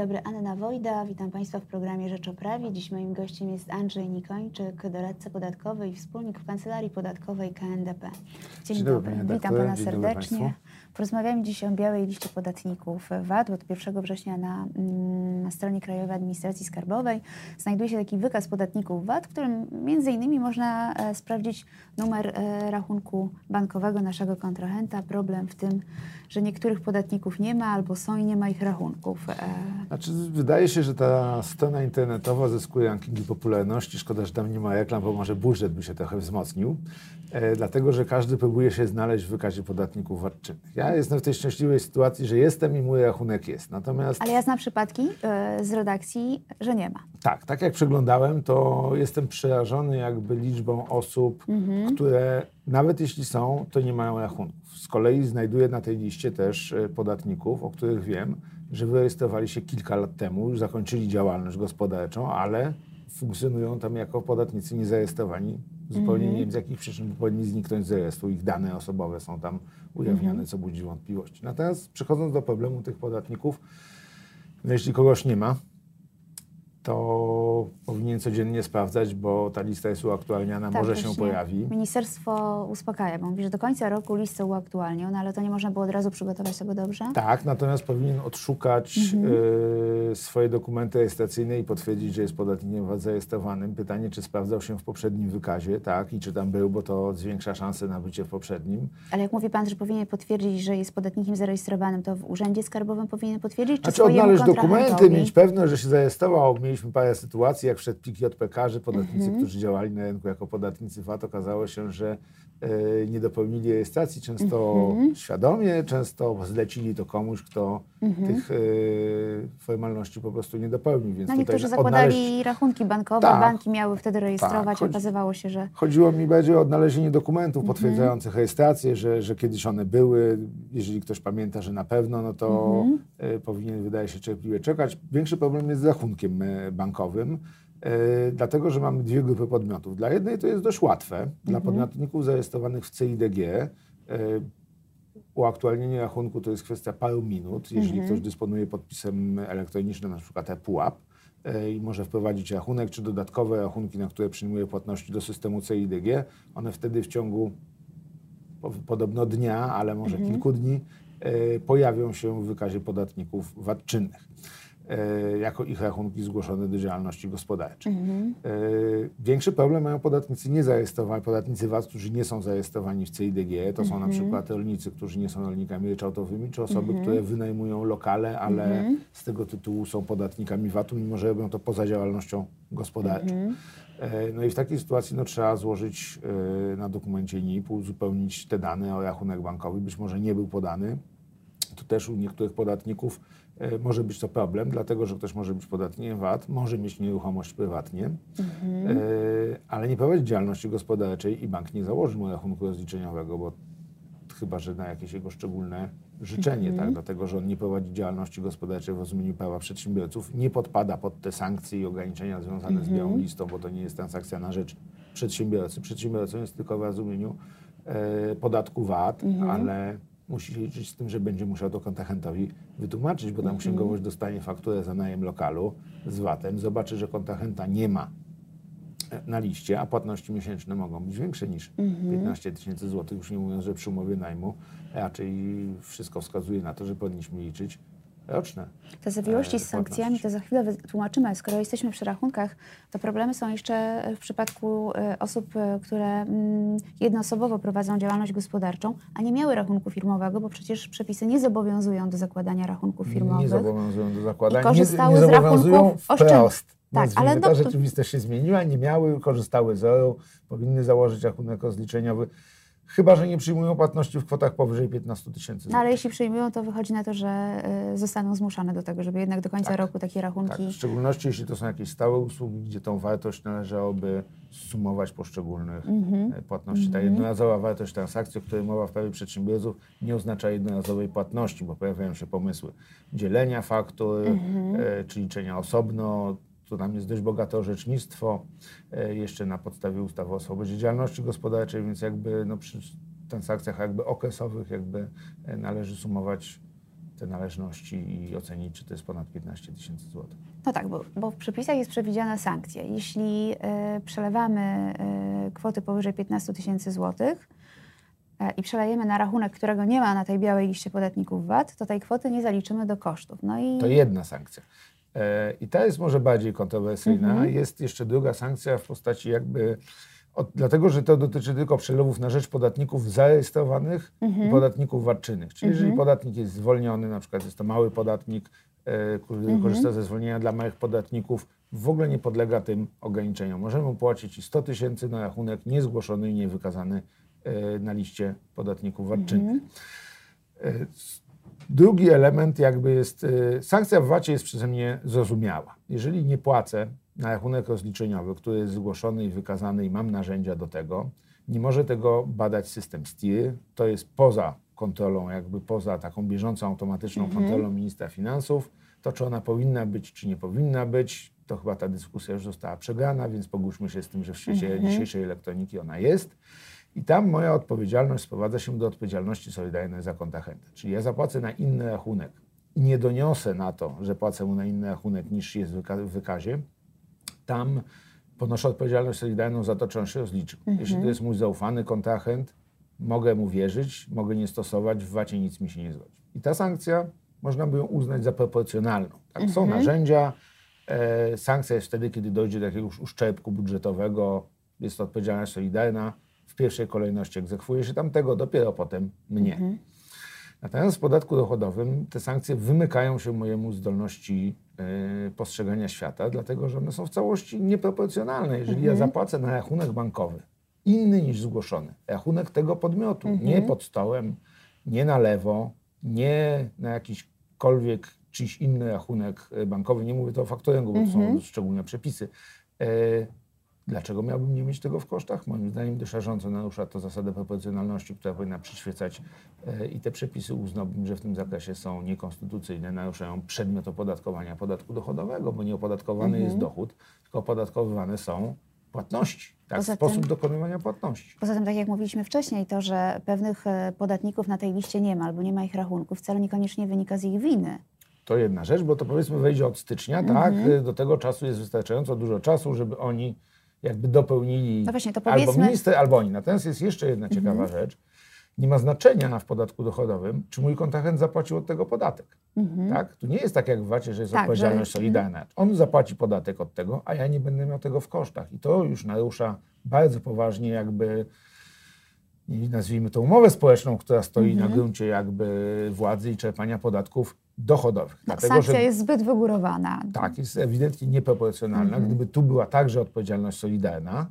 dobry, Anna Wojda. Witam Państwa w programie Rzecz o Prawie. Dziś moim gościem jest Andrzej Nikończyk, doradca podatkowy i wspólnik w Kancelarii Podatkowej KNDP. Dzień, Dzień dobry, dobry, witam. Pana Dzień serdecznie. Porozmawiamy dziś o białej liście podatników VAT. Od 1 września na, mm, na stronie Krajowej Administracji Skarbowej znajduje się taki wykaz podatników VAT, w którym między innymi można e, sprawdzić numer e, rachunku bankowego naszego kontrahenta. Problem w tym, że niektórych podatników nie ma albo są i nie ma ich rachunków. E, Znaczy, wydaje się, że ta strona internetowa zyskuje rankingi popularności. Szkoda, że tam nie ma reklam, bo może budżet by się trochę wzmocnił. E, dlatego, że każdy próbuje się znaleźć w wykazie podatników VAT-czynnych. Ja jestem w tej szczęśliwej sytuacji, że jestem i mój rachunek jest. Natomiast Ale ja znam przypadki e, z redakcji, że nie ma. Tak, tak jak przeglądałem, to jestem przerażony jakby liczbą osób, które nawet jeśli są, to nie mają rachunków. Z kolei znajduję na tej liście też e, podatników, o których wiem, że wyrejestrowali się kilka lat temu, już zakończyli działalność gospodarczą, ale funkcjonują tam jako podatnicy niezarejestrowani. Zupełnie nie wiem z jakich przyczyn powinni zniknąć z rejestru. Ich dane osobowe są tam ujawniane, co budzi wątpliwości. Natomiast przechodząc do problemu tych podatników, no jeśli kogoś nie ma, to powinien codziennie sprawdzać, bo ta lista jest uaktualniana, Tak, może się pojawi. Ministerstwo uspokaja, bo mówi, że do końca roku listę uaktualnią, no ale to nie można było od razu przygotować tego dobrze. Tak, natomiast powinien odszukać Mhm. e, swoje dokumenty rejestracyjne i potwierdzić, że jest podatnikiem zarejestrowanym. Pytanie, czy sprawdzał się w poprzednim wykazie, tak, i czy tam był, bo to zwiększa szanse na bycie w poprzednim. Ale jak mówi Pan, że powinien potwierdzić, że jest podatnikiem zarejestrowanym, to w Urzędzie Skarbowym powinien potwierdzić, czy Znaczy swojemu odnaleźć dokumenty, mieć pewność, że się zarejestrował. Mieliśmy parę sytuacji, jak wszedł plik JPK, że podatnicy, Mhm. którzy działali na rynku jako podatnicy VAT, okazało się, że e, nie dopełnili rejestracji, często Mhm. świadomie, często zlecili to komuś, kto tych e, formalności po prostu nie dopełnił. Więc No niektórzy zakładali odnaleźć... rachunki bankowe, Tak. banki miały wtedy rejestrować, chodzi- okazywało się, że Chodziło mi bardziej o odnalezienie dokumentów Mhm. potwierdzających rejestrację, że, że kiedyś one były. Jeżeli ktoś pamięta, że na pewno, no to Mhm. e, powinien, wydaje się, cierpliwie czekać. Większy problem jest z rachunkiem e, bankowym, dlatego że mamy dwie grupy podmiotów. Dla jednej to jest dość łatwe. Dla Mhm. podmiotników zarejestrowanych w CIDG uaktualnienie rachunku to jest kwestia paru minut. Jeżeli Mhm. ktoś dysponuje podpisem elektronicznym, na przykład ePUAP, e, i może wprowadzić rachunek, czy dodatkowe rachunki, na które przyjmuje płatności do systemu CIDG, one wtedy w ciągu po- podobno dnia, ale może kilku dni e, pojawią się w wykazie podatników VAT czynnych jako ich rachunki zgłoszone do działalności gospodarczej. Mhm. E, Większy problem mają podatnicy niezarejestrowani, podatnicy VAT, którzy nie są zarejestrowani w CIDG. To są na przykład rolnicy, którzy nie są rolnikami ryczałtowymi, czy osoby, które wynajmują lokale, ale z tego tytułu są podatnikami VAT-u, mimo że robią to poza działalnością gospodarczą. E, No i w takiej sytuacji no, trzeba złożyć e, na dokumencie NIP, uzupełnić te dane o rachunek bankowy. Być może nie był podany. To też u niektórych podatników e, może być to problem, dlatego że ktoś może być podatnikiem VAT, może mieć nieruchomość prywatnie, e, ale nie prowadzi działalności gospodarczej i bank nie założy mu rachunku rozliczeniowego, bo chyba, że na jakieś jego szczególne życzenie, tak? dlatego że on nie prowadzi działalności gospodarczej w rozumieniu prawa przedsiębiorców, nie podpada pod te sankcje i ograniczenia związane z białą listą, bo to nie jest transakcja na rzecz przedsiębiorcy. Przedsiębiorcą jest tylko w rozumieniu e, podatku VAT, ale musi się liczyć z tym, że będzie musiał to kontrahentowi wytłumaczyć, bo tam księgowość dostanie fakturę za najem lokalu z VAT-em, zobaczy, że kontrahenta nie ma na liście, a płatności miesięczne mogą być większe niż 15 tysięcy złotych, już nie mówiąc, że przy umowie najmu raczej wszystko wskazuje na to, że powinniśmy liczyć roczne. Te zawiłości z sankcjami płatności. to za chwilę wytłumaczymy, ale skoro jesteśmy przy rachunkach, to problemy są jeszcze w przypadku e, osób, e, które mm, jednoosobowo prowadzą działalność gospodarczą, a nie miały rachunku firmowego, bo przecież przepisy nie zobowiązują do zakładania rachunków firmowych. Nie zobowiązują do zakładania, I korzystały nie, nie z zobowiązują rachunków wprost. Tak, ale no- rzeczywistość się zmieniła, nie miały, korzystały z euro, powinny założyć rachunek rozliczeniowy, chyba, że nie przyjmują płatności w kwotach powyżej 15 tysięcy No, ale jeśli przyjmują, to wychodzi na to, że e, zostaną zmuszane do tego, żeby jednak do końca roku takie Tak, rachunki... w szczególności jeśli to są jakieś stałe usługi, gdzie tą wartość należałoby sumować poszczególnych Mhm. e, płatności. Ta jednorazowa wartość transakcji, o której mowa w prawie przedsiębiorców, nie oznacza jednorazowej płatności, bo pojawiają się pomysły dzielenia faktur, Mhm. e, czy liczenia osobno. To tam jest dość bogate orzecznictwo, e, jeszcze na podstawie ustawy o swobodzie działalności gospodarczej, więc jakby no, przy transakcjach jakby okresowych jakby e, należy sumować te należności i ocenić, czy to jest ponad 15 tysięcy złotych. No tak, bo, bo w przepisach jest przewidziana sankcja. Jeśli y, przelewamy y, kwoty powyżej 15 tysięcy złotych y, i przelejemy na rachunek, którego nie ma na tej białej liście podatników VAT, to tej kwoty nie zaliczymy do kosztów. No i... To jedna sankcja. E, I ta jest może bardziej kontrowersyjna. Mhm. Jest jeszcze druga sankcja w postaci jakby od, dlatego, że to dotyczy tylko przelewów na rzecz podatników zarejestrowanych mhm. i podatników wadczynych. Czyli mhm. jeżeli podatnik jest zwolniony, na przykład jest to mały podatnik, e, który mhm. korzysta ze zwolnienia dla małych podatników, w ogóle nie podlega tym ograniczeniom. Możemy płacić i 100 tysięcy na rachunek niezgłoszony i niewykazany e, na liście podatników wadczynych. Mhm. Drugi element jakby jest, e, sankcja w VAT-ie jest przeze mnie zrozumiała. Jeżeli nie płacę na rachunek rozliczeniowy, który jest zgłoszony i wykazany i mam narzędzia do tego, nie może tego badać system STIR. To jest poza kontrolą, jakby poza taką bieżącą, automatyczną mhm. kontrolą ministra finansów. To, czy ona powinna być, czy nie powinna być, to chyba ta dyskusja już została przegrana, więc pogódźmy się z tym, że w świecie mhm. dzisiejszej elektroniki ona jest. I tam moja odpowiedzialność sprowadza się do odpowiedzialności solidarnej za kontachentę. Czyli ja zapłacę na inny rachunek i nie doniosę na to, że płacę mu na inny rachunek niż jest w wykazie, tam ponoszę odpowiedzialność solidarną za to, czy on się rozliczył. Mhm. Jeśli to jest mój zaufany kontrahent, mogę mu wierzyć, mogę nie stosować, w VAT nic mi się nie zgodzi. I ta sankcja można by ją uznać za proporcjonalną. Tak? Mhm. Są narzędzia, e, sankcja jest wtedy, kiedy dojdzie do jakiegoś uszczerbku budżetowego, jest to odpowiedzialność solidarna, w pierwszej kolejności egzekwuje się tamtego, dopiero potem mnie. Mhm. Natomiast w podatku dochodowym te sankcje wymykają się mojemu zdolności y, postrzegania świata, dlatego że one są w całości nieproporcjonalne. Jeżeli mhm. ja zapłacę na rachunek bankowy inny niż zgłoszony, rachunek tego podmiotu, mhm. nie pod stołem, nie na lewo, nie na jakiśkolwiek czyjś inny rachunek e, bankowy, nie mówię to o faktoringu, bo to są mhm. szczególne przepisy, y, Dlaczego miałbym nie mieć tego w kosztach? Moim zdaniem dość narusza to zasadę proporcjonalności, która powinna przyświecać e, i te przepisy uznałbym, że w tym zakresie są niekonstytucyjne, naruszają przedmiot opodatkowania podatku dochodowego, bo nie opodatkowany mhm. jest dochód, tylko opodatkowywane są płatności, tak, poza sposób tym, dokonywania płatności. Poza tym, tak jak mówiliśmy wcześniej, to, że pewnych e, podatników na tej liście nie ma albo nie ma ich rachunków, wcale niekoniecznie wynika z ich winy. To jedna rzecz, bo to powiedzmy wejdzie od stycznia, tak? mhm. tak? Do tego czasu jest wystarczająco dużo czasu, żeby oni jakby dopełnili no właśnie, albo minister, albo oni. Natomiast jest jeszcze jedna ciekawa mhm. rzecz. Nie ma znaczenia w podatku dochodowym, czy mój kontrahent zapłacił od tego podatek. Mhm. Tak? Tu nie jest tak jak w VAT, że jest tak, odpowiedzialność że... solidarna. On zapłaci podatek od tego, a ja nie będę miał tego w kosztach. I to już narusza bardzo poważnie jakby nazwijmy to umowę społeczną, która stoi mhm. na gruncie jakby władzy i czerpania podatków dochodowych. No, Dlatego, sankcja że, jest zbyt wygórowana. Tak, jest ewidentnie nieproporcjonalna. Mhm. Gdyby tu była także odpowiedzialność solidarna,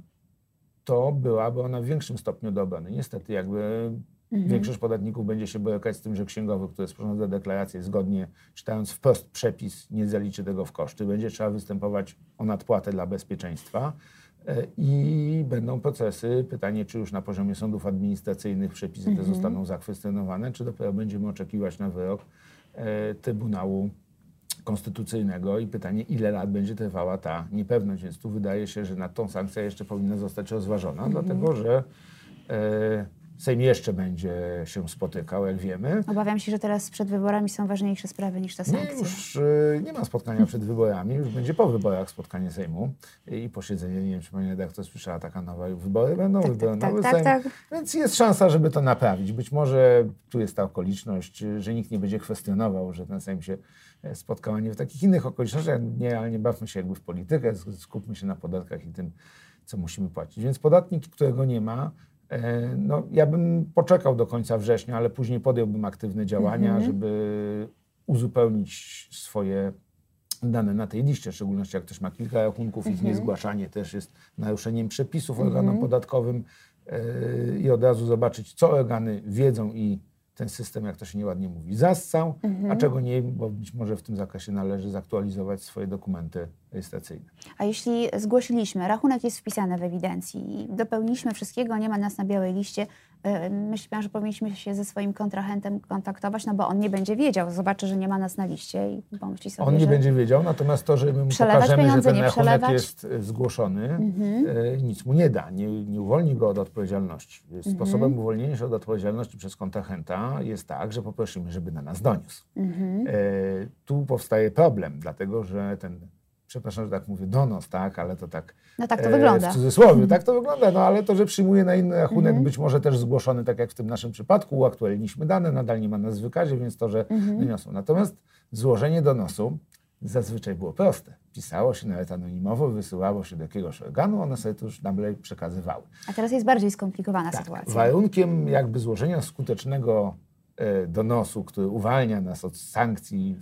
to byłaby ona w większym stopniu do obrony. Niestety jakby mhm. większość podatników będzie się borykać z tym, że księgowy, który sporządza deklarację zgodnie, czytając wprost przepis, nie zaliczy tego w koszty. Będzie trzeba występować o nadpłatę dla bezpieczeństwa e, i będą procesy. Pytanie, czy już na poziomie sądów administracyjnych przepisy te mhm. zostaną zakwestionowane, czy dopiero będziemy oczekiwać na wyrok Trybunału Konstytucyjnego i pytanie, ile lat będzie trwała ta niepewność. Więc tu wydaje się, że na tą sankcję jeszcze powinna zostać rozważona, mm -hmm. dlatego że e, Sejm jeszcze będzie się spotykał, jak wiemy. Obawiam się, że teraz przed wyborami są ważniejsze sprawy niż ta sankcja. Nie, już y, nie ma spotkania przed wyborami, już będzie po wyborach spotkanie Sejmu i posiedzenie. Nie wiem, czy pani redaktor słyszała, taka nowa, wybory będą, tak, wybory tak, nowy tak, Sejm. Tak, tak. Więc jest szansa, żeby to naprawić. Być może tu jest ta okoliczność, że nikt nie będzie kwestionował, że ten Sejm się e, spotkał, a nie w takich innych okolicznościach. Nie, ale nie bawmy się jakby w politykę, skupmy się na podatkach i tym, co musimy płacić. Więc podatnik, którego nie ma, no, ja bym poczekał do końca września, ale później podjąłbym aktywne działania, mm -hmm. żeby uzupełnić swoje dane na tej liście, w szczególności jak ktoś ma kilka rachunków, mm -hmm. ich mhm. niezgłaszanie też jest naruszeniem przepisów organom mm -hmm. podatkowym yy, i od razu zobaczyć, co organy wiedzą i ten system, jak to się nieładnie mówi, zassał, mhm. a czego nie, bo być może w tym zakresie należy zaktualizować swoje dokumenty rejestracyjne. A jeśli zgłosiliśmy, rachunek jest wpisany w ewidencji, dopełniliśmy wszystkiego, nie ma nas na białej liście, myślałam, że powinniśmy się ze swoim kontrahentem kontaktować, no bo on nie będzie wiedział, zobaczy, że nie ma nas na liście i pomyśli sobie, On nie będzie wiedział, natomiast to, że my mu pokażemy, że ten rachunek jest e, zgłoszony, Mhm. e, nic mu nie da, nie, nie uwolni go od odpowiedzialności. Mhm. Sposobem uwolnienia się od odpowiedzialności przez kontrahenta jest tak, że poprosimy, żeby na nas doniósł. Mhm. E, tu powstaje problem, dlatego że ten, przepraszam, że tak mówię, donos, tak, ale to tak No tak to e, wygląda. W cudzysłowie, tak to wygląda, no ale to, że przyjmuje na inny rachunek, Mhm. być może też zgłoszony, tak jak w tym naszym przypadku, uaktualniliśmy dane, nadal nie ma nas w wykazie, więc to, że Mhm. doniosą. Natomiast złożenie donosu zazwyczaj było proste. Pisało się nawet anonimowo, wysyłało się do jakiegoś organu, one sobie to już nagle przekazywały. A teraz jest bardziej skomplikowana Tak, sytuacja. warunkiem jakby złożenia skutecznego e, donosu, który uwalnia nas od sankcji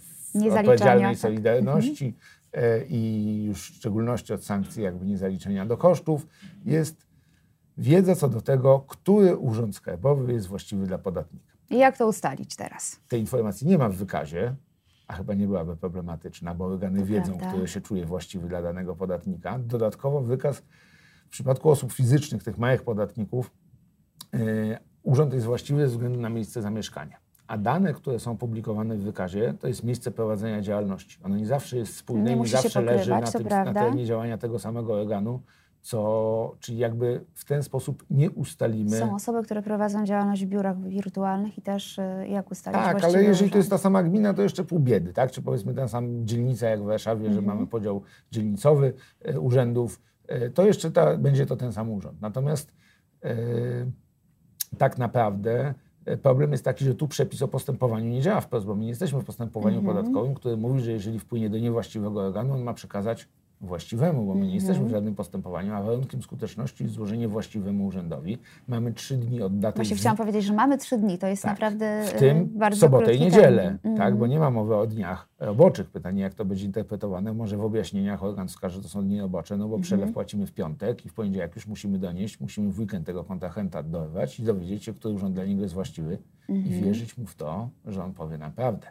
odpowiedzialnej tak. solidarności e, i już w szczególności od sankcji jakby niezaliczenia do kosztów, jest wiedza co do tego, który urząd skarbowy jest właściwy dla podatnika. I jak to ustalić teraz? Tej informacji nie ma w wykazie, a chyba nie byłaby problematyczna, bo organy To wiedzą, prawda. który się czuje właściwy dla danego podatnika. Dodatkowo wykaz w przypadku osób fizycznych, tych małych podatników, yy, urząd jest właściwy ze względu na miejsce zamieszkania. A dane, które są publikowane w wykazie, to jest miejsce prowadzenia działalności. Ono nie zawsze jest wspólne, Nie nie, zawsze leży na, tym, na terenie działania tego samego organu, co, czyli jakby w ten sposób nie ustalimy. Są osoby, które prowadzą działalność w biurach wirtualnych i też y, jak ustalić Tak, ale jeżeli urząd? to jest ta sama gmina, to jeszcze pół biedy, tak? Czy powiedzmy ten sam dzielnica jak w Warszawie, że Mhm. mamy podział dzielnicowy e, urzędów, e, to jeszcze ta, będzie to ten sam urząd. Natomiast e, tak naprawdę problem jest taki, że tu przepis o postępowaniu nie działa wprost, bo my nie jesteśmy w postępowaniu Mhm. podatkowym, który mówi, że jeżeli wpłynie do niewłaściwego organu, on ma przekazać właściwemu, bo my nie jesteśmy Mhm. w żadnym postępowaniu, a warunkiem skuteczności jest złożenie właściwemu urzędowi. Mamy trzy dni od daty Właśnie chciałam powiedzieć, że mamy trzy dni, to jest tak. naprawdę w tym bardzo sobotę i niedzielę, termin. tak, Mhm. bo nie ma mowy o dniach roboczych. Pytanie, jak to będzie interpretowane, może w objaśnieniach organ wskaże, że to są dni robocze, no bo przelew płacimy w piątek i w poniedziałek już musimy donieść, musimy w weekend tego kontrahenta dorwać i dowiedzieć się, który urząd dla niego jest właściwy i wierzyć mu w to, że on powie nam prawdę.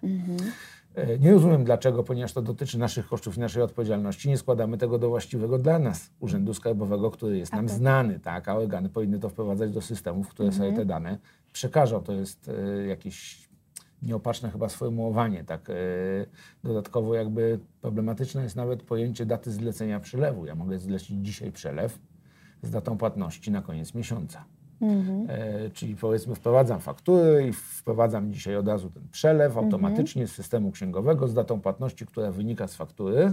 E, Nie rozumiem dlaczego, ponieważ to dotyczy naszych kosztów i naszej odpowiedzialności, nie składamy tego do właściwego dla nas Urzędu Skarbowego, który jest nam Akurat. znany, tak, a organy powinny to wprowadzać do systemów, które sobie te dane przekażą. To jest e, jakieś nieopatrzne chyba sformułowanie. Tak. E, dodatkowo jakby problematyczne jest nawet pojęcie daty zlecenia przelewu. Ja mogę zlecić dzisiaj przelew z datą płatności na koniec miesiąca. Mhm. E, czyli powiedzmy wprowadzam faktury i wprowadzam dzisiaj od razu ten przelew automatycznie z systemu księgowego z datą płatności, która wynika z faktury.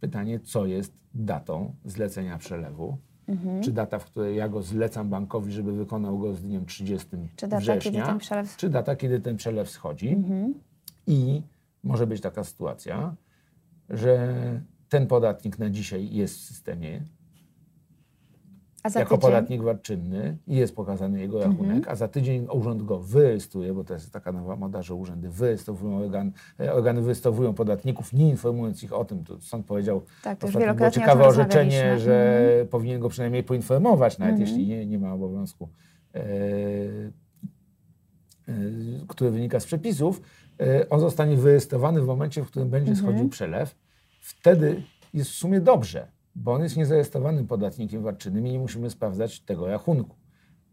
Pytanie, co jest datą zlecenia przelewu? Mhm. Czy data, w której ja go zlecam bankowi, żeby wykonał go z dniem 30 Czy data, września, przelew... czy data, kiedy ten przelew schodzi. Mhm. I może być taka sytuacja, że ten podatnik na dzisiaj jest w systemie, jako tydzień? podatnik VAT czynny i jest pokazany jego Mhm. rachunek, a za tydzień urząd go wyrejestruje, bo to jest taka nowa moda, że urzędy wyrejestrowują organ, e, organy wyrejestrowują podatników, nie informując ich o tym. Tu sąd powiedział, Tak, to było ciekawe orzeczenie, że Mhm. powinien go przynajmniej poinformować, nawet Mhm. jeśli nie, nie ma obowiązku, e, e, który wynika z przepisów, e, on zostanie wyrejestrowany w momencie, w którym będzie Mhm. schodził przelew. Wtedy jest w sumie dobrze, bo on jest niezarejestrowanym podatnikiem VAT-czynnym i nie musimy sprawdzać tego rachunku.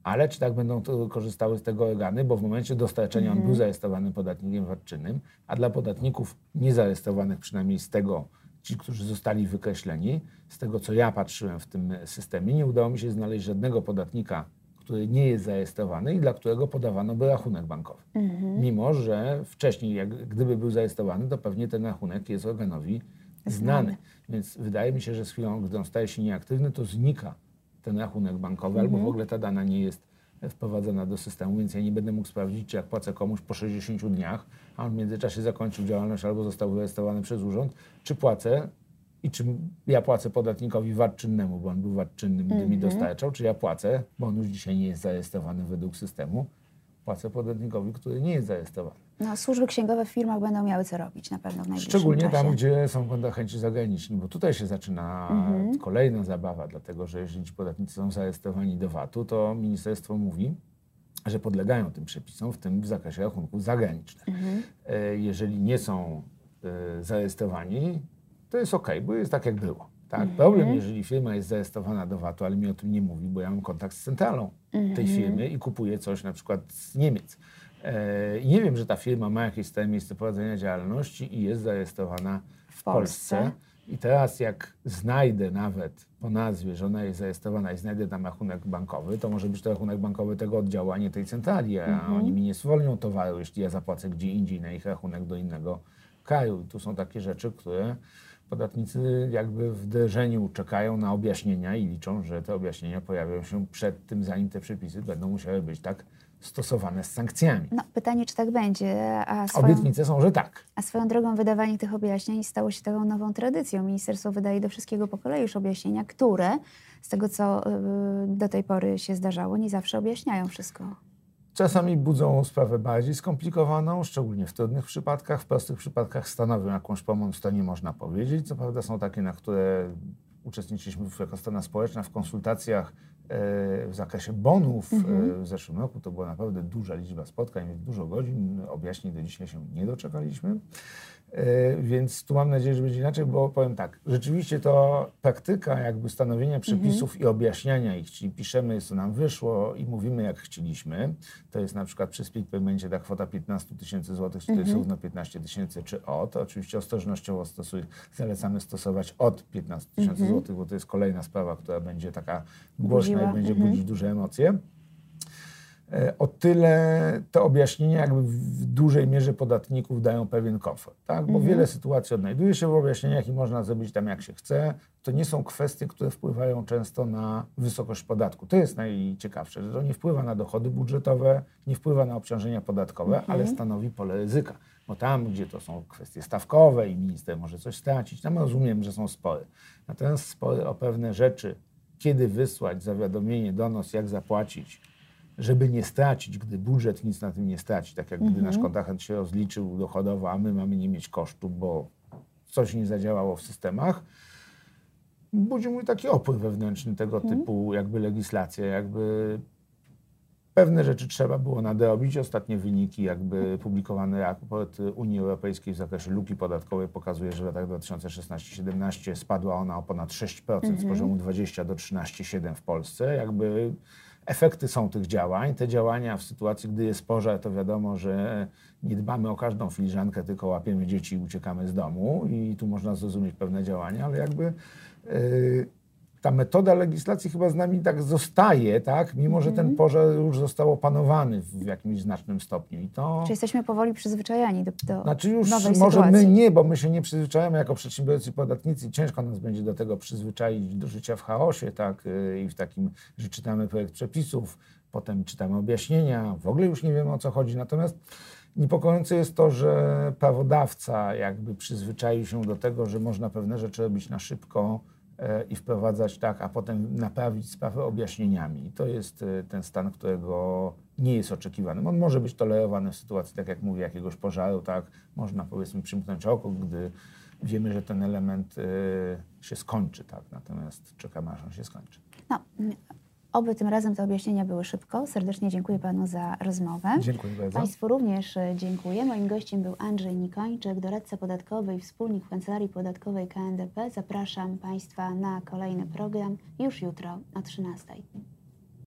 Ale czy tak będą korzystały z tego organy, bo w momencie dostarczenia on był zarejestrowanym podatnikiem VAT-czynnym, a dla podatników niezarejestrowanych, przynajmniej z tego, ci, którzy zostali wykreśleni, z tego co ja patrzyłem w tym systemie, nie udało mi się znaleźć żadnego podatnika, który nie jest zarejestrowany i dla którego podawano by rachunek bankowy. Mhm. Mimo, że wcześniej, jak gdyby był zarejestrowany, to pewnie ten rachunek jest organowi znany. Znany. Więc wydaje mi się, że z chwilą, gdy on staje się nieaktywny, to znika ten rachunek bankowy, albo w ogóle ta dana nie jest wprowadzona do systemu, więc ja nie będę mógł sprawdzić, czy jak płacę komuś po 60 dniach, a on w międzyczasie zakończył działalność albo został wyrejestrowany przez urząd, czy płacę i czy ja płacę podatnikowi VAT czynnemu, bo on był VAT czynnym, gdy mi dostarczał, czy ja płacę, bo on już dzisiaj nie jest zarejestrowany według systemu, płacę podatnikowi, który nie jest zarejestrowany. No, służby księgowe w firmach będą miały co robić na pewno w najbliższym Szczególnie czasie. tam, gdzie są kontrahenci zagraniczni, bo tutaj się zaczyna Mhm. kolejna zabawa, dlatego że jeżeli ci podatnicy są zarejestrowani do VAT-u, to ministerstwo mówi, że podlegają tym przepisom, w tym w zakresie rachunków zagranicznych. Mhm. E, Jeżeli nie są e, zarejestrowani, to jest ok, bo jest tak jak było. Tak? Mhm. Problem, jeżeli firma jest zarejestrowana do VAT-u, ale mi o tym nie mówi, bo ja mam kontakt z centralą tej mhm. firmy i kupuję coś na przykład z Niemiec. E, I nie wiem, że ta firma ma jakieś stałe miejsce prowadzenia działalności i jest zarejestrowana w, Polsce. Polsce. I teraz jak znajdę nawet po nazwie, że ona jest zarejestrowana i znajdę tam rachunek bankowy, to może być to rachunek bankowy tego oddziału, a nie tej centrali, a mhm. oni mi nie zwolnią towaru, jeśli ja zapłacę gdzie indziej na ich rachunek do innego kraju. I tu są takie rzeczy, które podatnicy jakby w wdrożeniu czekają na objaśnienia i liczą, że te objaśnienia pojawią się przed tym, zanim te przepisy będą musiały być tak stosowane z sankcjami. No, pytanie, czy tak będzie. A swoją, Obietnice są, że tak. A swoją drogą wydawanie tych objaśnień stało się taką nową tradycją. Ministerstwo wydaje do wszystkiego po kolei już objaśnienia, które z tego, co y, do tej pory się zdarzało, nie zawsze objaśniają wszystko. Czasami budzą sprawę bardziej skomplikowaną, szczególnie w trudnych przypadkach. W prostych przypadkach stanowią jakąś pomoc, to nie można powiedzieć. Co prawda są takie, na które uczestniczyliśmy jako strona społeczna w konsultacjach w zakresie bonów mhm. w zeszłym roku to była naprawdę duża liczba spotkań, dużo godzin, objaśnień do dzisiaj się nie doczekaliśmy. E, więc tu mam nadzieję, że będzie inaczej, bo powiem tak, rzeczywiście to praktyka jakby stanowienia przepisów mhm. i objaśniania ich, czyli piszemy, co nam wyszło i mówimy, jak chcieliśmy. To jest na przykład przy split paymencie ta kwota 15 tysięcy złotych, czy to jest mhm. równo 15 tysięcy, czy od. Oczywiście ostrożnościowo stosuj, zalecamy stosować od 15 tysięcy mhm. złotych, bo to jest kolejna sprawa, która będzie taka głośna Budziła. i będzie budzić duże emocje. E, o tyle te objaśnienia jakby w dużej mierze podatników dają pewien komfort, tak? bo mhm. wiele sytuacji odnajduje się w objaśnieniach i można zrobić tam jak się chce. To nie są kwestie, które wpływają często na wysokość podatku. To jest najciekawsze, że to nie wpływa na dochody budżetowe, nie wpływa na obciążenia podatkowe, mhm. ale stanowi pole ryzyka. Bo tam, gdzie to są kwestie stawkowe i minister może coś stracić, tam rozumiem, że są spory. Natomiast spory o pewne rzeczy, kiedy wysłać zawiadomienie, donos, jak zapłacić, żeby nie stracić, gdy budżet nic na tym nie straci, tak jak gdy nasz mhm. kontrahent się rozliczył dochodowo, a my mamy nie mieć kosztów, bo coś nie zadziałało w systemach, budzi mój taki opór wewnętrzny tego mhm. typu jakby legislacja, jakby pewne rzeczy trzeba było nadrobić. Ostatnie wyniki jakby publikowane raport Unii Europejskiej w zakresie luki podatkowej pokazuje, że w latach 2016-17 spadła ona o ponad 6% z mhm. poziomu 20 do 13,7 w Polsce. Jakby efekty są tych działań. Te działania w sytuacji, gdy jest pożar, to wiadomo, że nie dbamy o każdą filiżankę, tylko łapiemy dzieci i uciekamy z domu i tu można zrozumieć pewne działania, ale jakby yy, ta metoda legislacji chyba z nami tak zostaje, tak? mimo że ten mhm. pożar już został opanowany w jakimś znacznym stopniu. I to... Czy jesteśmy powoli przyzwyczajani do, do Znaczy już nowej może sytuacji. my nie, bo my się nie przyzwyczajamy jako przedsiębiorcy i podatnicy. Ciężko nas będzie do tego przyzwyczaić, do życia w chaosie tak? Y, i w takim, że czytamy projekt przepisów, potem czytamy objaśnienia, w ogóle już nie wiemy o co chodzi. Natomiast Niepokojące jest to, że prawodawca jakby przyzwyczaił się do tego, że można pewne rzeczy robić na szybko, i wprowadzać tak, a potem naprawić sprawę objaśnieniami. I to jest e, ten stan, którego nie jest oczekiwany. On może być tolerowany w sytuacji, tak jak mówię, jakiegoś pożaru, tak, można powiedzmy przymknąć oko, gdy wiemy, że ten element y, się skończy, tak, natomiast czekamy, aż on się skończy. No, Oby tym razem te objaśnienia były szybko. Serdecznie dziękuję Panu za rozmowę. Dziękuję bardzo. Państwu również e, dziękuję. Moim gościem był Andrzej Nikończyk, doradca podatkowy i wspólnik w Kancelarii Podatkowej KNDP. Zapraszam Państwa na kolejny program już jutro o 13.